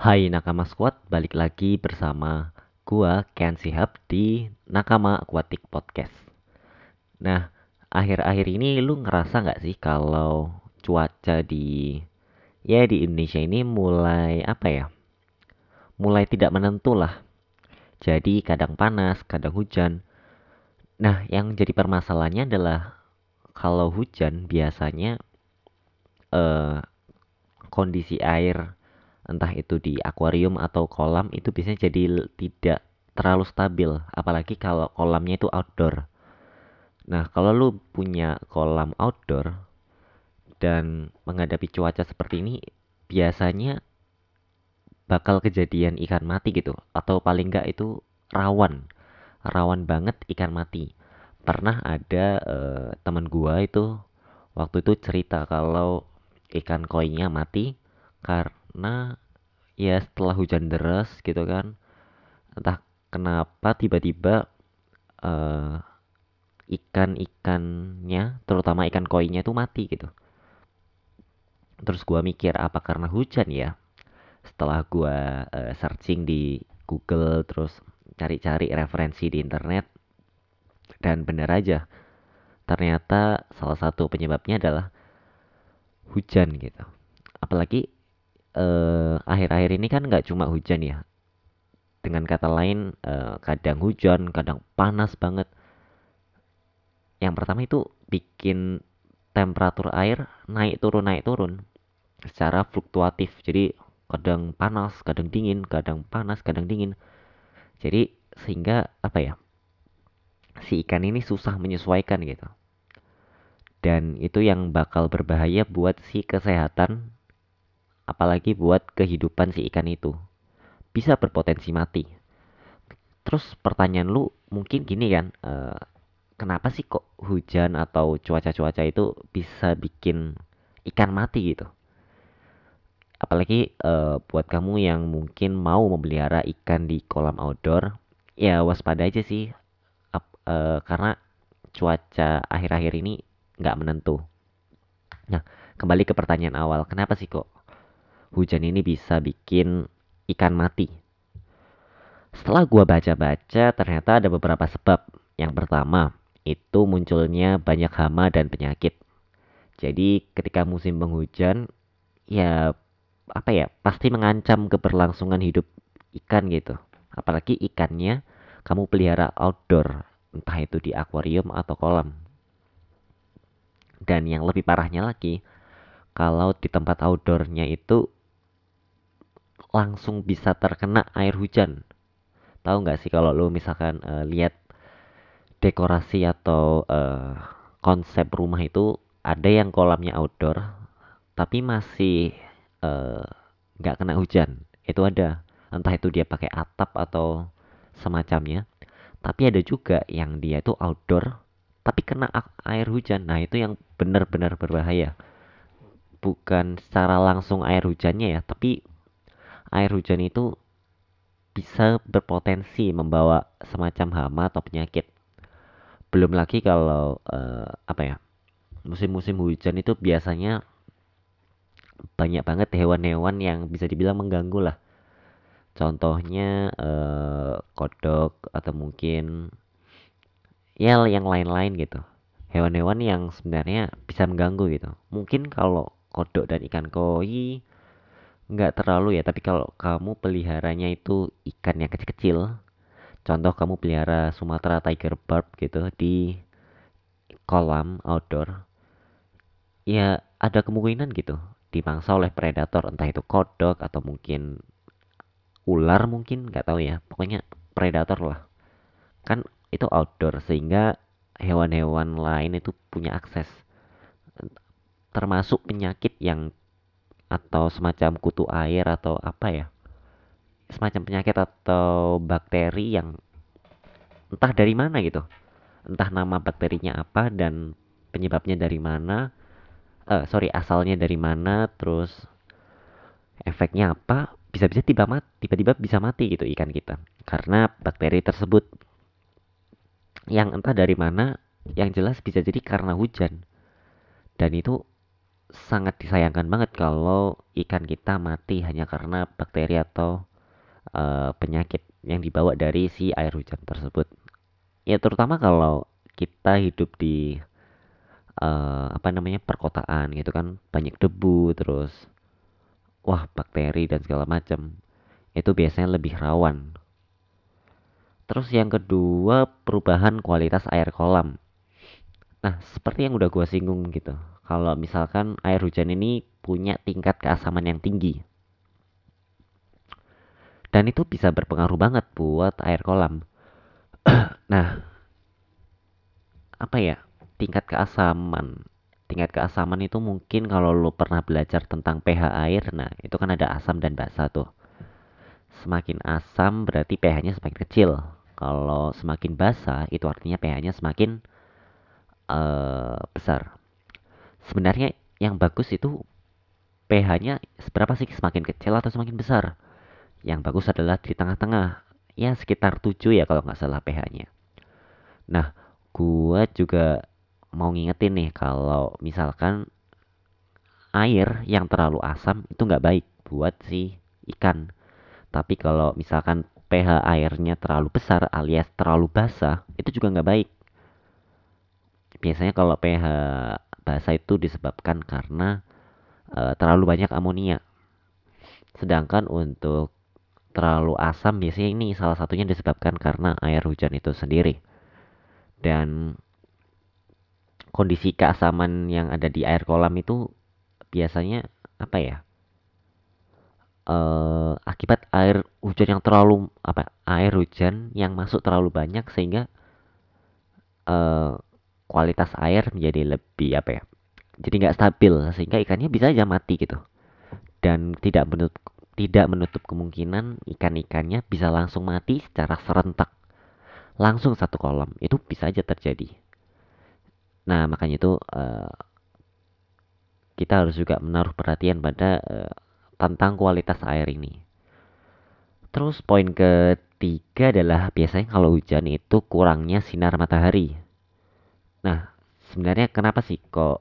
Hai Nakama Squad, balik lagi bersama gua Ken Sihab di Nakama Aquatic Podcast. Nah, akhir-akhir ini lu ngerasa nggak sih kalau cuaca di ya di Indonesia ini mulai apa ya? Mulai tidak menentu lah. Jadi kadang panas, kadang hujan. Nah, yang jadi permasalahannya adalah kalau hujan biasanya eh, kondisi air entah itu di akuarium atau kolam itu biasanya jadi tidak terlalu stabil. Apalagi kalau kolamnya itu outdoor. Nah kalau lu punya kolam outdoor dan menghadapi cuaca seperti ini biasanya bakal kejadian ikan mati gitu. Atau paling enggak itu rawan. Rawan banget ikan mati. Pernah ada uh, teman gua itu waktu itu cerita kalau ikan koinya mati karena ya setelah hujan deras gitu kan. Entah kenapa tiba-tiba uh, ikan-ikannya terutama ikan koinya itu mati gitu. Terus gua mikir apa karena hujan ya? Setelah gue uh, searching di Google terus cari-cari referensi di internet dan benar aja ternyata salah satu penyebabnya adalah hujan gitu. Apalagi eh, akhir-akhir ini kan nggak cuma hujan ya dengan kata lain uh, kadang hujan kadang panas banget yang pertama itu bikin temperatur air naik turun naik turun secara fluktuatif jadi kadang panas, kadang dingin, kadang panas, kadang dingin. Jadi sehingga apa ya? Si ikan ini susah menyesuaikan gitu. Dan itu yang bakal berbahaya buat si kesehatan apalagi buat kehidupan si ikan itu. Bisa berpotensi mati. Terus pertanyaan lu mungkin gini kan, uh, kenapa sih kok hujan atau cuaca-cuaca itu bisa bikin ikan mati gitu? apalagi uh, buat kamu yang mungkin mau memelihara ikan di kolam outdoor ya waspada aja sih Ap, uh, karena cuaca akhir-akhir ini nggak menentu nah kembali ke pertanyaan awal kenapa sih kok hujan ini bisa bikin ikan mati. Setelah gua baca-baca ternyata ada beberapa sebab. Yang pertama itu munculnya banyak hama dan penyakit. Jadi ketika musim penghujan ya apa ya pasti mengancam keberlangsungan hidup ikan gitu. Apalagi ikannya kamu pelihara outdoor entah itu di akuarium atau kolam. Dan yang lebih parahnya lagi kalau di tempat outdoornya itu langsung bisa terkena air hujan. Tahu nggak sih kalau lo misalkan uh, lihat dekorasi atau uh, konsep rumah itu ada yang kolamnya outdoor tapi masih Eh, nggak uh, kena hujan. Itu ada. Entah itu dia pakai atap atau semacamnya. Tapi ada juga yang dia itu outdoor tapi kena air hujan. Nah itu yang benar-benar berbahaya. Bukan secara langsung air hujannya ya tapi air hujan itu bisa berpotensi membawa semacam hama atau penyakit. Belum lagi kalau uh, apa ya musim-musim hujan itu biasanya banyak banget hewan-hewan yang bisa dibilang mengganggu lah. Contohnya eh, kodok atau mungkin ya yang lain-lain gitu. Hewan-hewan yang sebenarnya bisa mengganggu gitu. Mungkin kalau kodok dan ikan koi nggak terlalu ya tapi kalau kamu peliharanya itu ikan yang kecil-kecil contoh kamu pelihara Sumatera tiger barb gitu di kolam outdoor ya ada kemungkinan gitu dimangsa oleh predator entah itu kodok atau mungkin ular mungkin nggak tahu ya. Pokoknya predator lah. Kan itu outdoor sehingga hewan-hewan lain itu punya akses termasuk penyakit yang atau semacam kutu air atau apa ya semacam penyakit atau bakteri yang entah dari mana gitu. Entah nama bakterinya apa dan penyebabnya dari mana uh, sorry asalnya dari mana terus efeknya apa bisa-bisa tiba mati tiba-tiba bisa mati gitu ikan kita. Karena bakteri tersebut yang entah dari mana yang jelas bisa jadi karena hujan. Dan itu sangat disayangkan banget kalau ikan kita mati hanya karena bakteri atau uh, penyakit yang dibawa dari si air hujan tersebut. Ya terutama kalau kita hidup di uh, apa namanya perkotaan gitu kan banyak debu terus wah bakteri dan segala macam itu biasanya lebih rawan. Terus yang kedua perubahan kualitas air kolam. Nah seperti yang udah gue singgung gitu. Kalau misalkan air hujan ini punya tingkat keasaman yang tinggi. Dan itu bisa berpengaruh banget buat air kolam. nah, apa ya? Tingkat keasaman. Tingkat keasaman itu mungkin kalau lo pernah belajar tentang pH air, nah itu kan ada asam dan basa tuh. Semakin asam berarti pH-nya semakin kecil. Kalau semakin basa itu artinya pH-nya semakin uh, besar. Sebenarnya yang bagus itu pH-nya seberapa sih semakin kecil atau semakin besar? Yang bagus adalah di tengah-tengah. Ya sekitar 7 ya kalau nggak salah pH-nya. Nah, gua juga mau ngingetin nih kalau misalkan air yang terlalu asam itu nggak baik buat si ikan. Tapi kalau misalkan pH airnya terlalu besar alias terlalu basah, itu juga nggak baik. Biasanya kalau pH basah itu disebabkan karena uh, terlalu banyak amonia. Sedangkan untuk terlalu asam biasanya ini salah satunya disebabkan karena air hujan itu sendiri. Dan kondisi keasaman yang ada di air kolam itu biasanya apa ya? Uh, akibat air hujan yang terlalu apa air hujan yang masuk terlalu banyak sehingga uh, kualitas air menjadi lebih apa ya jadi nggak stabil sehingga ikannya bisa aja mati gitu dan tidak menutup tidak menutup kemungkinan ikan-ikannya bisa langsung mati secara serentak. Langsung satu kolam, itu bisa aja terjadi. Nah, makanya itu uh, kita harus juga menaruh perhatian pada uh, tentang kualitas air ini. Terus poin ketiga adalah biasanya kalau hujan itu kurangnya sinar matahari. Nah, sebenarnya kenapa sih kok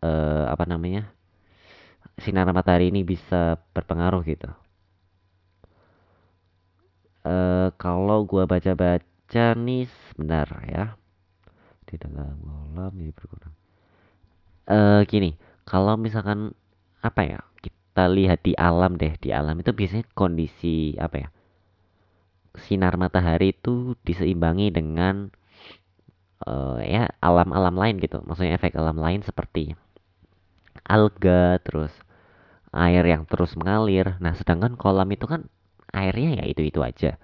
uh, apa namanya? sinar matahari ini bisa berpengaruh gitu. Uh, kalau gua baca-baca nih sebentar ya di dalam kolam ini berkurang. Uh, gini, kalau misalkan apa ya kita lihat di alam deh di alam itu biasanya kondisi apa ya sinar matahari itu diseimbangi dengan uh, ya alam-alam lain gitu maksudnya efek alam lain seperti alga terus air yang terus mengalir. Nah, sedangkan kolam itu kan airnya ya itu-itu aja.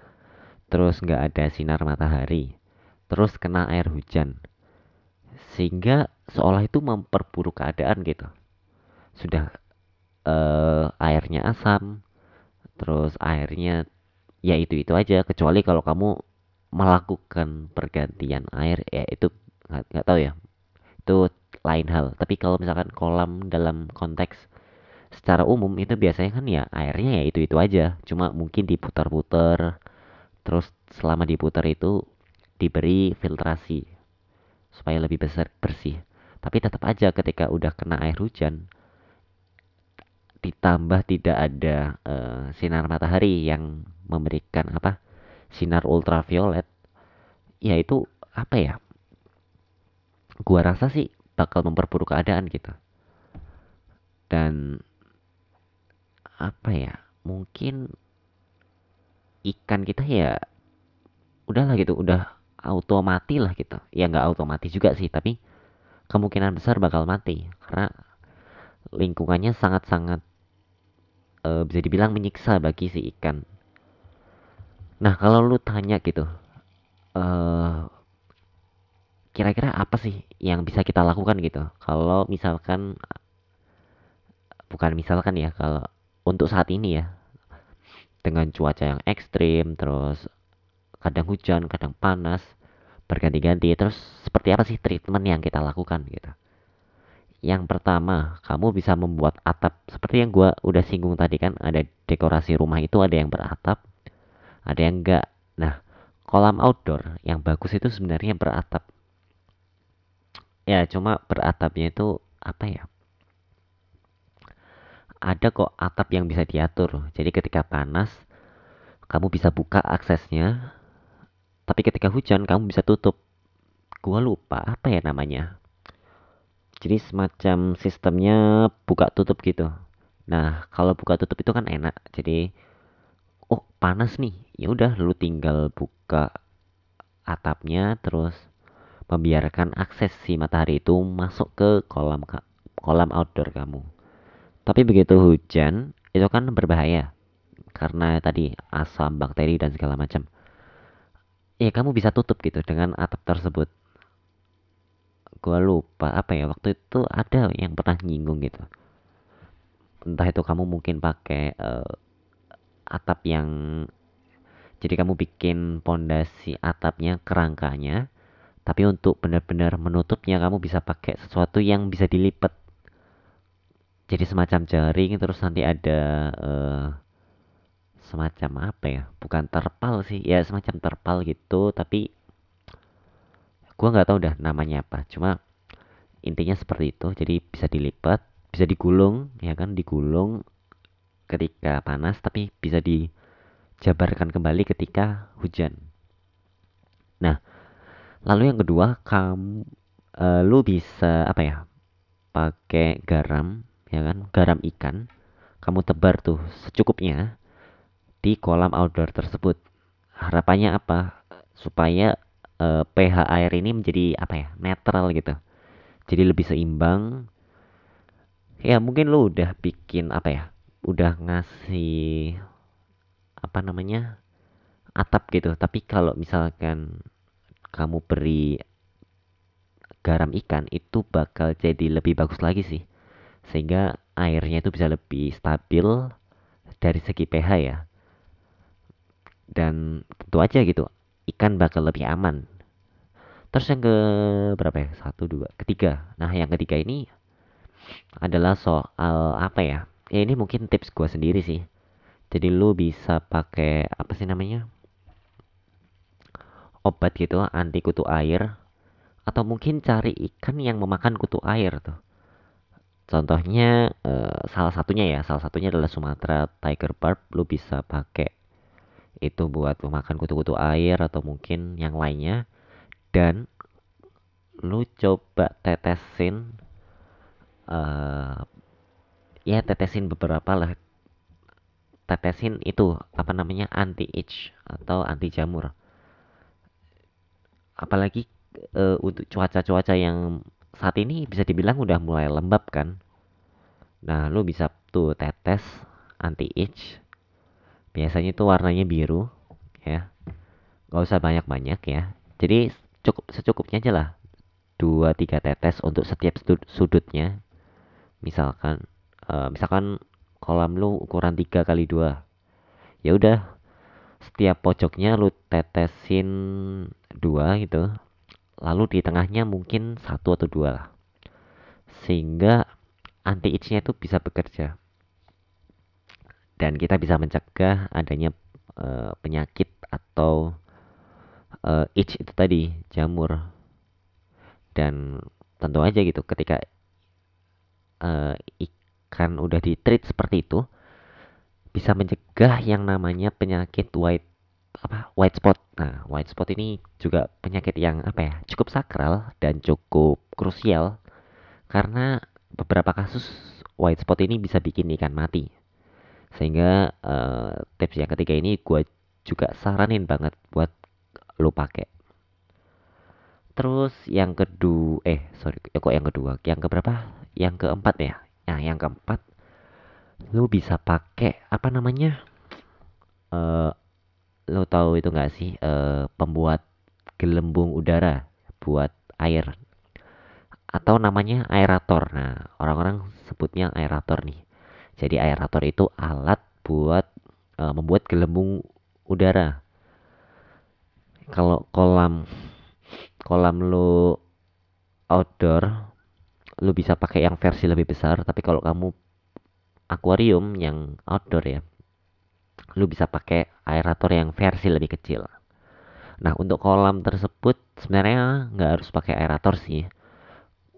Terus nggak ada sinar matahari. Terus kena air hujan. Sehingga seolah itu memperburuk keadaan gitu. Sudah uh, airnya asam, terus airnya ya itu-itu aja. Kecuali kalau kamu melakukan pergantian air, ya itu nggak tahu ya. Itu lain hal. Tapi kalau misalkan kolam dalam konteks secara umum itu biasanya kan ya airnya ya itu-itu aja. Cuma mungkin diputar-putar. Terus selama diputar itu diberi filtrasi supaya lebih besar bersih. Tapi tetap aja ketika udah kena air hujan ditambah tidak ada uh, sinar matahari yang memberikan apa sinar ultraviolet ya itu apa ya? Gua rasa sih bakal memperburuk keadaan gitu. Dan apa ya? Mungkin ikan kita ya udahlah gitu udah auto lah gitu. Ya nggak otomatis juga sih tapi kemungkinan besar bakal mati. Karena lingkungannya sangat-sangat e, bisa dibilang menyiksa bagi si ikan nah kalau lu tanya gitu eh, kira-kira apa sih yang bisa kita lakukan gitu? Kalau misalkan bukan misalkan ya kalau untuk saat ini ya dengan cuaca yang ekstrim terus kadang hujan kadang panas berganti-ganti terus seperti apa sih treatment yang kita lakukan gitu? Yang pertama kamu bisa membuat atap. Seperti yang gua udah singgung tadi kan ada dekorasi rumah itu ada yang beratap ada yang enggak nah kolam outdoor yang bagus itu sebenarnya beratap ya cuma beratapnya itu apa ya ada kok atap yang bisa diatur. Jadi ketika panas, kamu bisa buka aksesnya, tapi ketika hujan kamu bisa tutup. Gua lupa apa ya namanya. Jadi semacam sistemnya buka tutup gitu. Nah, kalau buka tutup itu kan enak. Jadi oh, panas nih. Ya udah lu tinggal buka atapnya terus membiarkan akses si matahari itu masuk ke kolam kolam outdoor kamu. Tapi begitu hujan, itu kan berbahaya karena tadi asam, bakteri dan segala macam. Ya kamu bisa tutup gitu dengan atap tersebut. Gua lupa apa ya waktu itu ada yang pernah nyinggung gitu. Entah itu kamu mungkin pakai uh, atap yang jadi kamu bikin pondasi atapnya kerangkanya tapi untuk benar-benar menutupnya kamu bisa pakai sesuatu yang bisa dilipat jadi semacam jaring terus nanti ada uh, semacam apa ya bukan terpal sih ya semacam terpal gitu tapi gua nggak tahu dah namanya apa. Cuma intinya seperti itu jadi bisa dilipat bisa digulung ya kan digulung ketika panas tapi bisa dijabarkan kembali ketika hujan nah Lalu yang kedua, kamu uh, lu bisa apa ya? Pakai garam, ya kan? Garam ikan. Kamu tebar tuh secukupnya di kolam outdoor tersebut. Harapannya apa? Supaya uh, pH air ini menjadi apa ya? Netral gitu. Jadi lebih seimbang. Ya mungkin lu udah bikin apa ya? Udah ngasih apa namanya? atap gitu. Tapi kalau misalkan kamu beri garam ikan itu bakal jadi lebih bagus lagi sih. Sehingga airnya itu bisa lebih stabil dari segi pH ya. Dan tentu aja gitu ikan bakal lebih aman. Terus yang ke berapa ya? Satu dua ketiga. Nah yang ketiga ini adalah soal apa ya ya ini mungkin tips gua sendiri sih. Jadi lu bisa pakai apa sih namanya obat gitu anti kutu air atau mungkin cari ikan yang memakan kutu air tuh. Contohnya uh, salah satunya ya salah satunya adalah Sumatera tiger barb. Lu bisa pakai itu buat memakan kutu-kutu air atau mungkin yang lainnya. Dan lu coba tetesin uh, ya tetesin beberapa lah. Tetesin itu apa namanya anti itch atau anti jamur apalagi uh, untuk cuaca-cuaca yang saat ini bisa dibilang udah mulai lembab kan. Nah lu bisa tuh tetes anti itch biasanya tuh warnanya biru ya. Gak usah banyak-banyak ya. Jadi cukup secukupnya aja lah. Dua tiga tetes untuk setiap sudutnya misalkan uh, misalkan kolam lu ukuran 3 kali dua. Ya udah setiap pojoknya lu tetesin dua gitu. Lalu di tengahnya mungkin satu atau dua lah. Sehingga anti itchnya itu bisa bekerja. Dan kita bisa mencegah adanya uh, penyakit atau uh, itch itu tadi jamur. Dan tentu aja gitu ketika uh, ikan udah di treat seperti itu bisa mencegah yang namanya penyakit white apa white spot. Nah, white spot ini juga penyakit yang apa ya cukup sakral dan cukup krusial karena beberapa kasus white spot ini bisa bikin ikan mati. Sehingga uh, tips yang ketiga ini gue juga saranin banget buat lo pakai. Terus yang kedua, eh sorry, kok yang kedua, yang keberapa? Yang keempat ya. Nah, yang keempat lu bisa pakai apa namanya uh, lu tahu itu nggak sih uh, pembuat gelembung udara buat air atau namanya aerator. Nah orang-orang sebutnya aerator nih. Jadi aerator itu alat buat uh, membuat gelembung udara. Kalau kolam kolam lu outdoor lu bisa pakai yang versi lebih besar tapi kalau kamu akuarium yang outdoor ya lu bisa pakai aerator yang versi lebih kecil nah untuk kolam tersebut sebenarnya nggak harus pakai aerator sih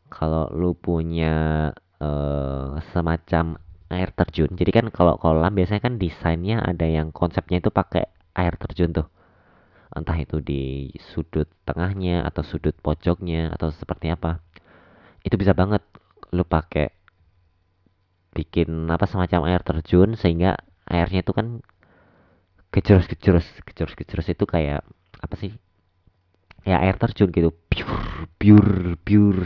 kalau lu punya uh, semacam air terjun. Jadi kan kalau kolam biasanya kan desainnya ada yang konsepnya itu pakai air terjun tuh. Entah itu di sudut tengahnya atau sudut pojoknya atau seperti apa. Itu bisa banget lu pakai bikin apa semacam air terjun sehingga airnya itu kan gejrus-gejrus, gejrus-gejrus itu kayak apa sih? Ya air terjun gitu. Biur, biur, biur.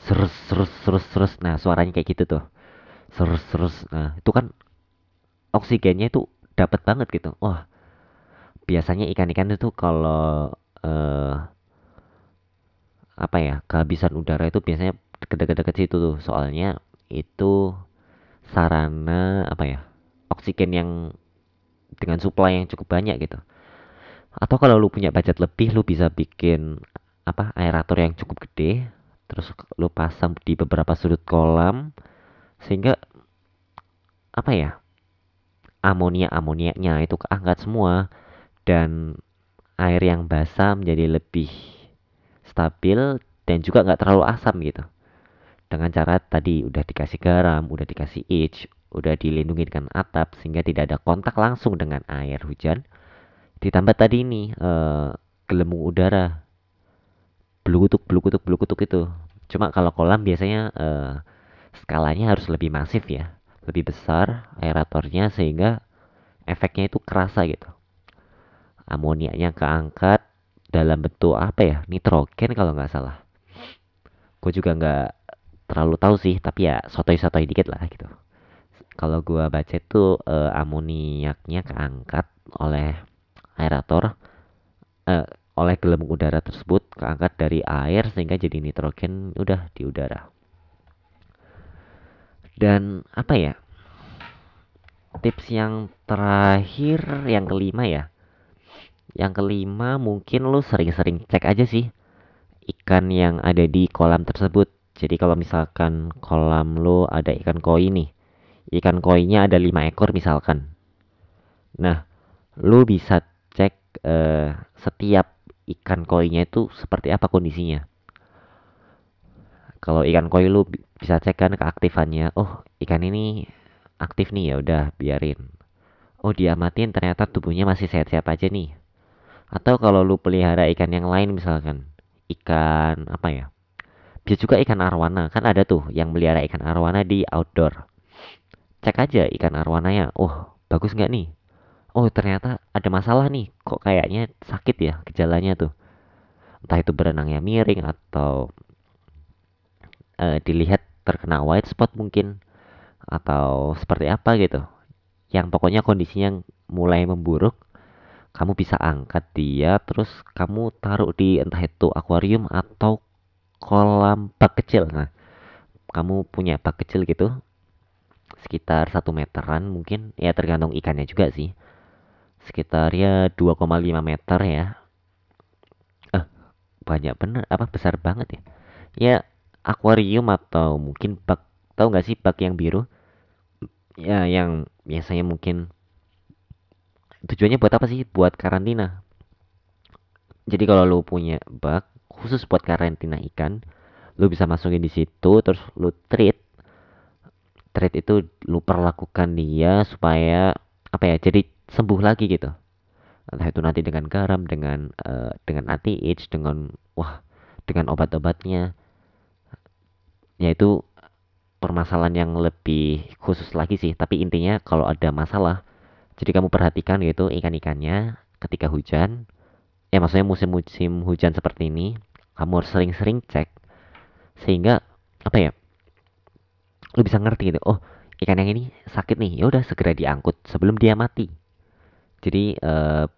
Serus, serus, serus, serus. Nah, suaranya kayak gitu tuh. Serus, serus. Nah, itu kan oksigennya itu dapat banget gitu. Wah, biasanya ikan-ikan itu kalau eh, apa ya kehabisan udara itu biasanya deket-deket situ tuh soalnya itu sarana apa ya oksigen yang dengan supply yang cukup banyak gitu atau kalau lu punya budget lebih lu bisa bikin apa aerator yang cukup gede terus lu pasang di beberapa sudut kolam sehingga apa ya amonia amoniaknya itu keangkat semua dan air yang basah menjadi lebih stabil dan juga nggak terlalu asam gitu dengan cara tadi udah dikasih garam udah dikasih edge udah dilindungi dengan atap sehingga tidak ada kontak langsung dengan air hujan. Ditambah tadi ini uh, gelembung udara. Belukutuk belukutuk belukutuk itu. Cuma kalau kolam biasanya uh, skalanya harus lebih masif ya. Lebih besar aeratornya sehingga efeknya itu kerasa gitu. Amoniaknya keangkat dalam bentuk apa ya? Nitrogen kalau nggak salah. Gue juga nggak terlalu tahu sih tapi ya sotoy-sotoy dikit lah gitu. Kalau gue baca itu uh, amoniaknya keangkat oleh aerator uh, oleh gelembung udara tersebut keangkat dari air sehingga jadi nitrogen udah di udara. Dan apa ya tips yang terakhir yang kelima ya. Yang kelima mungkin lu sering-sering cek aja sih ikan yang ada di kolam tersebut jadi kalau misalkan kolam lu ada ikan koi nih ikan koinya ada lima ekor misalkan. Nah lu bisa cek uh, setiap ikan koinya itu seperti apa kondisinya. Kalau ikan koi lu bisa cek kan keaktifannya oh ikan ini aktif nih ya udah biarin. Oh diamatin ternyata tubuhnya masih sehat-sehat aja nih. Atau kalau lu pelihara ikan yang lain misalkan ikan apa ya bisa juga ikan arwana kan ada tuh yang melihara ikan arwana di outdoor. Cek aja ikan arwananya oh bagus nggak nih? Oh ternyata ada masalah nih. Kok kayaknya sakit ya gejalanya tuh? Entah itu berenangnya miring atau uh, dilihat terkena white spot mungkin atau seperti apa gitu. Yang pokoknya kondisinya mulai memburuk kamu bisa angkat dia terus kamu taruh di entah itu akuarium atau kolam bak kecil. Nah kamu punya bak kecil gitu sekitar satu meteran mungkin. Ya tergantung ikannya juga sih. Sekitar ya 2,5 meter ya. Eh banyak bener apa besar banget ya. Ya akuarium atau mungkin bak tahu nggak sih bak yang biru? Ya yang biasanya mungkin tujuannya buat apa sih? Buat karantina. Jadi kalau lu punya bak khusus buat karantina ikan lu bisa masukin di situ terus lu treat. Treat itu lu perlakukan dia supaya apa ya jadi sembuh lagi gitu. Entah itu nanti dengan garam dengan uh, dengan anti age dengan wah dengan obat-obatnya. Yaitu permasalahan yang lebih khusus lagi sih. Tapi intinya kalau ada masalah jadi kamu perhatikan gitu ikan-ikannya ketika hujan. Ya maksudnya musim-musim hujan seperti ini kamu harus sering-sering cek sehingga apa ya lu bisa ngerti gitu oh ikan yang ini sakit nih ya udah segera diangkut sebelum dia mati. Jadi uh,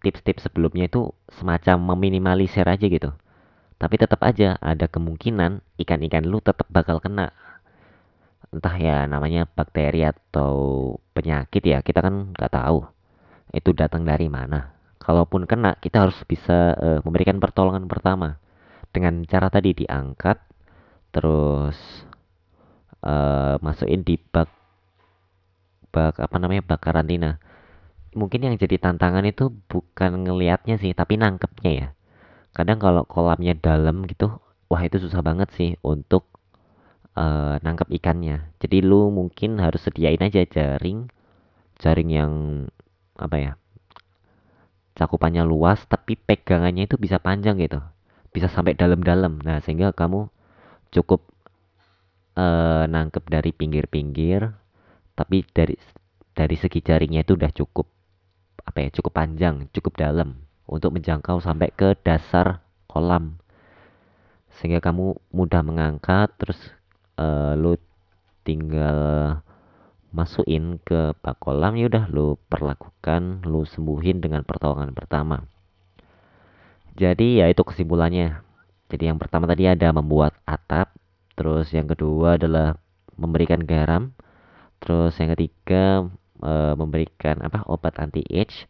tips-tips sebelumnya itu semacam meminimalisir aja gitu. Tapi tetap aja ada kemungkinan ikan-ikan lu tetap bakal kena. Entah ya namanya bakteri atau penyakit ya kita kan nggak tahu itu datang dari mana. Kalaupun kena kita harus bisa uh, memberikan pertolongan pertama dengan cara tadi diangkat terus uh, masukin di bak bak apa namanya bak karantina mungkin yang jadi tantangan itu bukan ngelihatnya sih tapi nangkepnya ya. Kadang kalau kolamnya dalam gitu wah itu susah banget sih untuk uh, nangkep ikannya. Jadi lu mungkin harus sediain aja jaring, jaring yang apa ya, cakupannya luas tapi pegangannya itu bisa panjang gitu, bisa sampai dalam-dalam. Nah sehingga kamu cukup uh, nangkep dari pinggir-pinggir, tapi dari dari segi jaringnya itu udah cukup apa ya, cukup panjang, cukup dalam untuk menjangkau sampai ke dasar kolam sehingga kamu mudah mengangkat terus uh, lu tinggal masukin ke bak kolam ya udah lu perlakukan lu sembuhin dengan pertolongan pertama jadi ya itu kesimpulannya jadi yang pertama tadi ada membuat atap terus yang kedua adalah memberikan garam terus yang ketiga e, memberikan apa obat anti age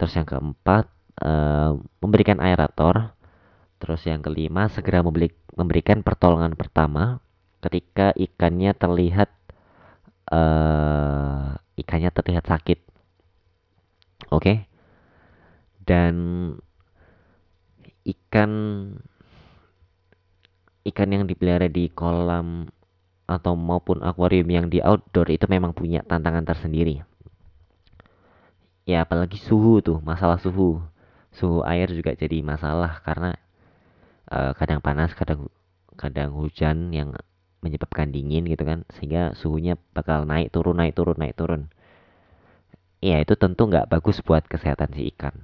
terus yang keempat e, memberikan aerator terus yang kelima segera membeli, memberikan pertolongan pertama ketika ikannya terlihat uh, ikannya terlihat sakit. Oke. Okay? Dan ikan ikan yang dipelihara di kolam atau maupun akuarium yang di outdoor itu memang punya tantangan tersendiri. Ya apalagi suhu tuh, masalah suhu. Suhu air juga jadi masalah karena uh, kadang panas, kadang kadang hujan yang menyebabkan dingin gitu kan sehingga suhunya bakal naik turun naik turun naik turun ya itu tentu nggak bagus buat kesehatan si ikan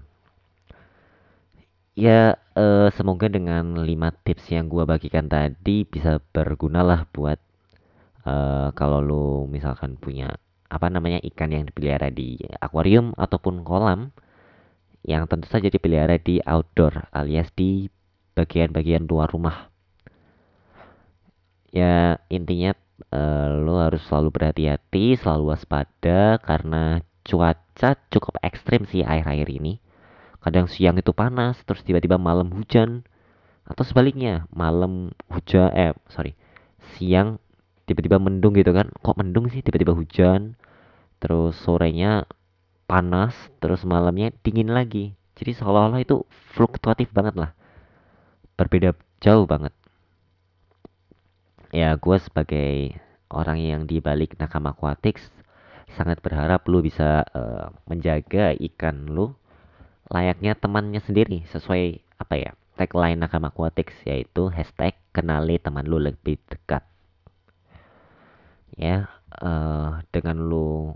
ya eh, semoga dengan 5 tips yang gua bagikan tadi bisa berguna lah buat eh, kalau lu misalkan punya apa namanya ikan yang dipelihara di akuarium ataupun kolam yang tentu saja dipelihara di outdoor alias di bagian-bagian luar rumah ya intinya uh, lo harus selalu berhati-hati, selalu waspada karena cuaca cukup ekstrim sih air-air ini. Kadang siang itu panas, terus tiba-tiba malam hujan, atau sebaliknya malam hujan, eh sorry, siang tiba-tiba mendung gitu kan? Kok mendung sih tiba-tiba hujan, terus sorenya panas, terus malamnya dingin lagi. Jadi seolah-olah itu fluktuatif banget lah, berbeda jauh banget ya gue sebagai orang yang di balik Nakama Aquatics sangat berharap lu bisa uh, menjaga ikan lu layaknya temannya sendiri sesuai apa ya tagline Nakama Aquatics yaitu hashtag kenali teman lu lebih dekat ya uh, dengan lu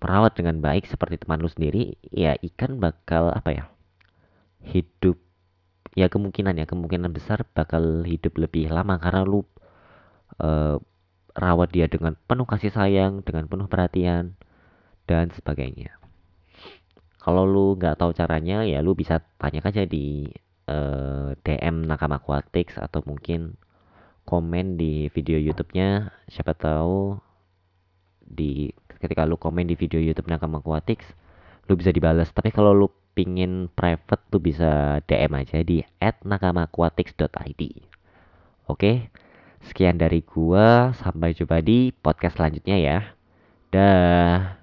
merawat dengan baik seperti teman lu sendiri ya ikan bakal apa ya hidup ya kemungkinan ya kemungkinan besar bakal hidup lebih lama karena lu uh, rawat dia dengan penuh kasih sayang, dengan penuh perhatian, dan sebagainya. Kalau lu nggak tahu caranya, ya lu bisa tanya aja di uh, eh, DM Nakama Aquatics atau mungkin komen di video YouTube-nya. Siapa tahu di ketika lu komen di video YouTube Nakama Aquatics, lu bisa dibalas. Tapi kalau lu pingin private, lu bisa DM aja di @nakamaquatics.id. Oke. Sekian dari gua, sampai jumpa di podcast selanjutnya ya. Dah.